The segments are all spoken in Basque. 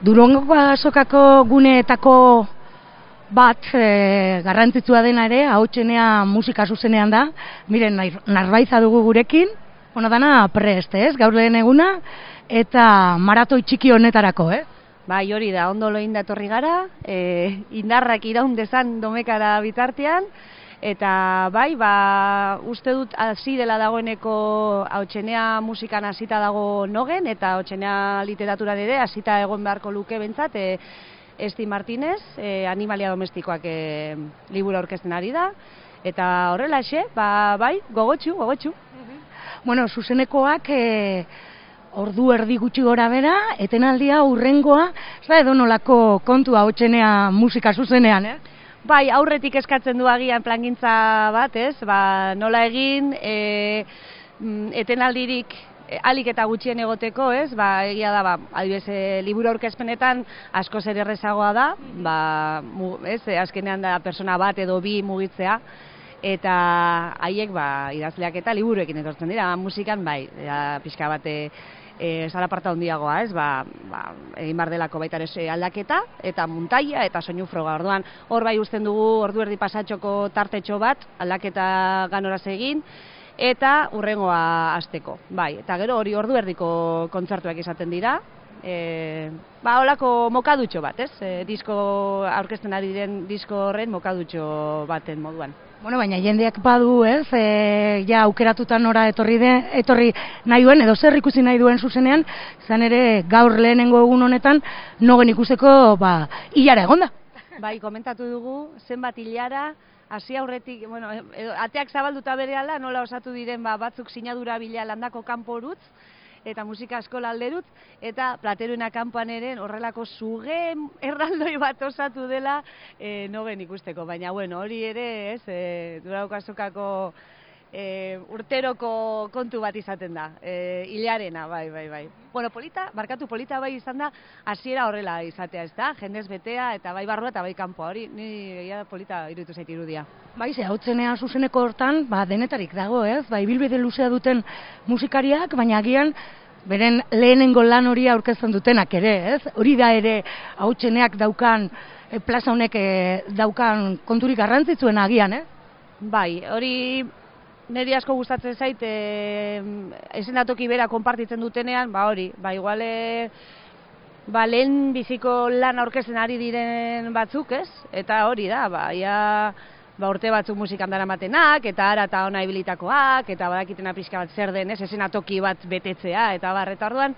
Durongoko azokako guneetako bat e, garrantzitsua dena ere, hautsenea musika zuzenean da, miren, narbaiza dugu gurekin, bueno, dana prest, ez, gaur lehen eguna, eta maratoi txiki honetarako, eh? Bai, hori da, ondo loin datorri gara, e, indarrak iraun dezan domekara bitartean, eta bai, ba, uste dut hasi dela dagoeneko hautsenea musikan hasita dago nogen, eta hautsenea literaturan ere hasita egon beharko luke bentsat, e, Esti Martinez, e, animalia domestikoak e, liburu aurkezten ari da, eta horrela xe, ba, bai, gogotxu, gogotxu. Bueno, zuzenekoak e, ordu erdi gutxi gora bera, etenaldia urrengoa, zara edo nolako kontua hotxenea musika zuzenean, eh? Bai, aurretik eskatzen du agian plangintza bat, ez? Ba, nola egin, e, etenaldirik Eh, alik eta gutxien egoteko, ez? Ba, egia da, ba, adibez, e, liburu aurkezpenetan asko zer errezagoa da, ba, mu, ez? E, azkenean da persona bat edo bi mugitzea eta haiek ba idazleak eta liburuekin etortzen dira, musikan bai, ja, pixka bate eh sala parta hondiagoa, ez? Ba, ba egin bar delako baita ere aldaketa eta muntaia eta soinu froga. Orduan, hor bai uzten dugu ordu erdi pasatxoko tartetxo bat aldaketa ganoraz egin eta urrengoa hasteko. Bai, eta gero hori ordu erdiko kontzertuak izaten dira. E, ba, holako mokadutxo bat, ez? E, disko aurkezten ari diren disko horren mokadutxo baten moduan. Bueno, baina jendeak badu, ez? E, ja aukeratuta nora etorri de, etorri nahi duen edo zer ikusi nahi duen zuzenean, izan ere gaur lehenengo egun honetan nogen ikusteko, ba, ilara egonda. Bai, komentatu dugu zenbat ilara hasi aurretik, bueno, edo, ateak zabalduta berehala, nola osatu diren ba, batzuk sinadura bila landako kanporutz, eta musika eskola alderut, eta plateruena kanpoan ere horrelako zuge erraldoi bat osatu dela e, nogen ikusteko. Baina, bueno, hori ere, ez, e, duraukazukako e, urteroko kontu bat izaten da, e, hilarena, bai, bai, bai. Bueno, polita, barkatu polita bai izan da, hasiera horrela izatea, ez da, jendez betea, eta bai barrua eta bai kanpoa, hori, ni egia polita irutu zait irudia. Bai, ze, hau zuzeneko hortan, ba, denetarik dago, ez, bai, bilbide luzea duten musikariak, baina agian, beren lehenengo lan hori aurkezten dutenak ere, ez? Hori da ere hau daukan, e, plaza honek daukan konturik garrantzitsuen agian, eh? Bai, hori niri asko gustatzen zait eh esenatoki bera konpartitzen dutenean, ba hori, ba iguale ba lehen biziko lan aurkezten ari diren batzuk, ez? Eta hori da, ba ia ba urte batzuk musikan daramatenak eta ara ta ona ibilitakoak eta badakitena pixka bat zer den, ez? Esenatoki bat betetzea eta bar eta orduan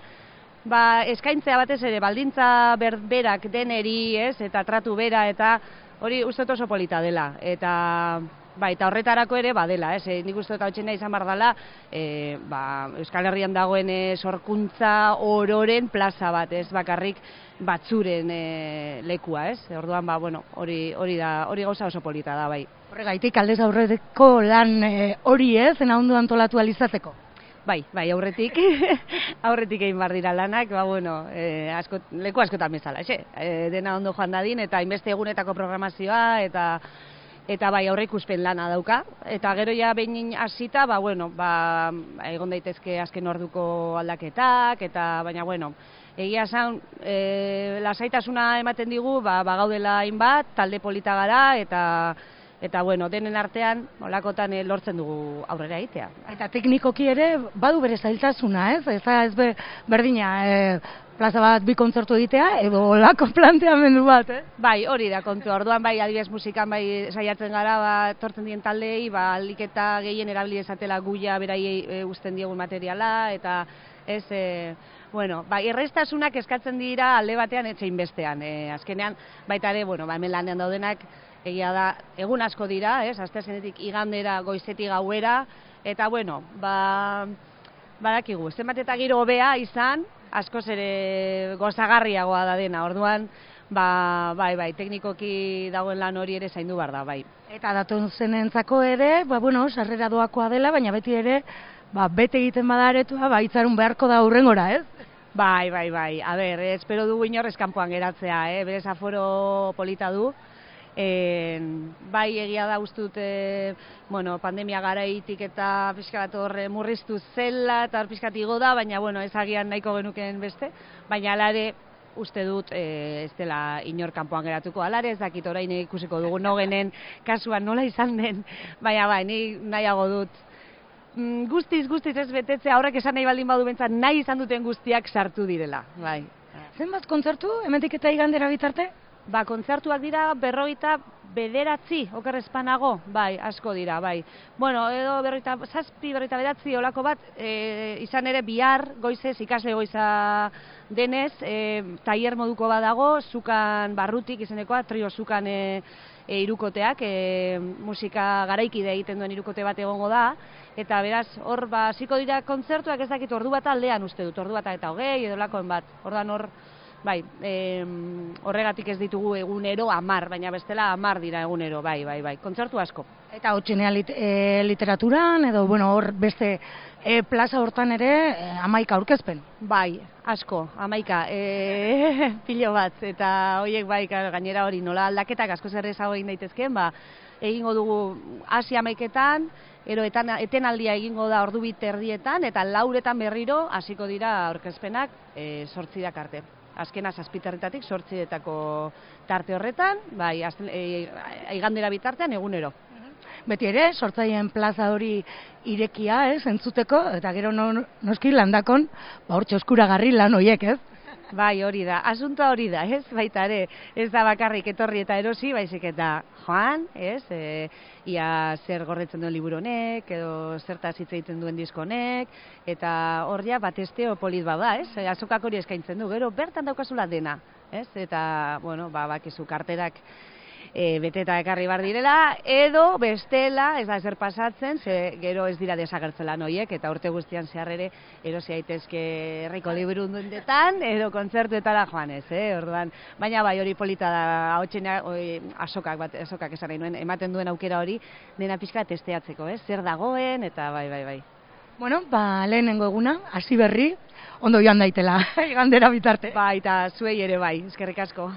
ba eskaintzea batez ere baldintza berberak deneri, ez? Eta tratu bera eta hori uste oso polita dela eta Bai, eta horretarako ere badela, ez? Eh? Nik uste eta hotxena izan bar dela, e, ba, Euskal Herrian dagoen e, sorkuntza ororen plaza bat, ez? Bakarrik batzuren e, lekua, ez? Orduan, ba, bueno, hori, hori da, hori gauza oso polita da, bai. Horregaitik aldez aurreteko lan hori, ez? Zena ondo antolatu alizateko? Bai, bai, aurretik, aurretik egin bar dira lanak, ba, bueno, e, asko, leku askotan bezala, ez? E, dena ondo joan dadin, eta inbeste egunetako programazioa, eta eta bai aurre ikuspen lana dauka. Eta gero ja behin hasita ba bueno ba egon daitezke azken orduko aldaketak eta baina bueno egia esan e, lasaitasuna ematen digu ba bagaudela hainbat talde polita gara eta eta bueno denen artean holakotan e, lortzen dugu aurrera egitea eta teknikoki ere badu bere zailtasuna ez ez ez berdina e, plaza bat bi kontzertu egitea edo olako planteamendu bat, eh? Bai, hori da kontu. Orduan bai, adibidez musikan bai saiatzen gara, ba tortzen dien taldei, ba aliketa gehien erabili esatela guia beraiei e, uzten diegun materiala eta ez e, bueno, bai, errestasunak eskatzen dira alde batean etzein bestean. E, azkenean baita ere, bueno, ba hemen lanean daudenak egia da egun asko dira, ez? Asteazkenetik igandera, goizetik gauera eta bueno, ba badakigu, zenbat eta giro hobea izan, askoz ere gozagarriagoa da dena. Orduan, ba, bai, bai, teknikoki dagoen lan hori ere zaindu bar da, bai. Eta datu zenentzako ere, ba, bueno, sarrera doakoa dela, baina beti ere, ba, bete egiten badaretua, ba, itzarun beharko da hurrengora, ez? Bai, bai, bai. A ber, espero dugu inorrez kanpoan geratzea, eh? Berez aforo polita du. E, bai egia da uste dute bueno, pandemia garaitik eta pixkat horre murriztu zela eta pixkat igo da, baina bueno, ez agian nahiko genuken beste, baina alare uste dut e, ez dela inor kanpoan geratuko. Alare, ez dakit orain ikusiko dugu nogenen kasuan nola izan den, baina bai, ni nahiago dut. Mm, guztiz, guztiz ez betetzea horrek esan nahi baldin badu bentsat nahi izan duten guztiak sartu direla, bai. Zenbat kontzertu, hemendik eta igandera bitarte? Ba, kontzertuak dira berroita bederatzi, oker espanago, bai, asko dira, bai. Bueno, edo berroita, zazpi, berroita bederatzi, olako bat, e, izan ere bihar, goizez, ikasle goiza denez, e, taier moduko badago, zukan barrutik izenekoa, trio zukan e, e, irukoteak, e, musika garaikide egiten duen irukote bat egongo da, eta beraz, hor, ba, ziko dira kontzertuak ez dakit ordu bat aldean uste dut, ordu bat eta hogei, edo lakoen bat, ordan hor, bai, e, horregatik ez ditugu egunero amar, baina bestela amar dira egunero, bai, bai, bai, kontzertu asko. Eta hotxenea lit, e, literaturan, edo, bueno, hor beste e, plaza hortan ere, e, amaika aurkezpen? Bai, asko, amaika, e, pilo bat, eta horiek bai, gainera hori nola aldaketak asko zer ezago egin daitezkeen, ba, egingo dugu hasi amaiketan, ero etan, etenaldia egingo da ordu bit erdietan, eta lauretan berriro hasiko dira aurkezpenak e, sortzidak arte azkena zazpiterretatik sortzietako tarte horretan, bai, azten, e, bitartean egunero. Beti ere, sortzaien plaza hori irekia, ez, entzuteko, eta gero no, noski landakon, ba, hor txoskuragarri lan hoiek, ez? Bai, hori da. Asunta hori da, ez? Baita ere, ez da bakarrik etorri eta erosi, baizik eta joan, ez? E, ia zer gorretzen duen liburu honek, edo zerta hitz egiten duen diskonek, eta hor ja bat esteo polit bada, ez? E, azokak hori eskaintzen du, gero bertan daukazula dena, ez? Eta, bueno, ba, bakizu karterak e, beteta ekarri bar direla, edo bestela, ez da ezer pasatzen, ze gero ez dira desagertzela noiek, eta urte guztian zehar ere, erosi aitezke herriko liburu dundetan, edo kontzertuetara joan ez, eh? orduan, baina bai hori polita da, hau asokak, bat, asokak esan nuen, ematen duen aukera hori, dena pixka testeatzeko, eh? zer dagoen, eta bai, bai, bai. Bueno, ba, lehenengo eguna, hasi berri, ondo joan daitela, gandera bitarte. Ba, eta zuei ere bai, eskerrik asko.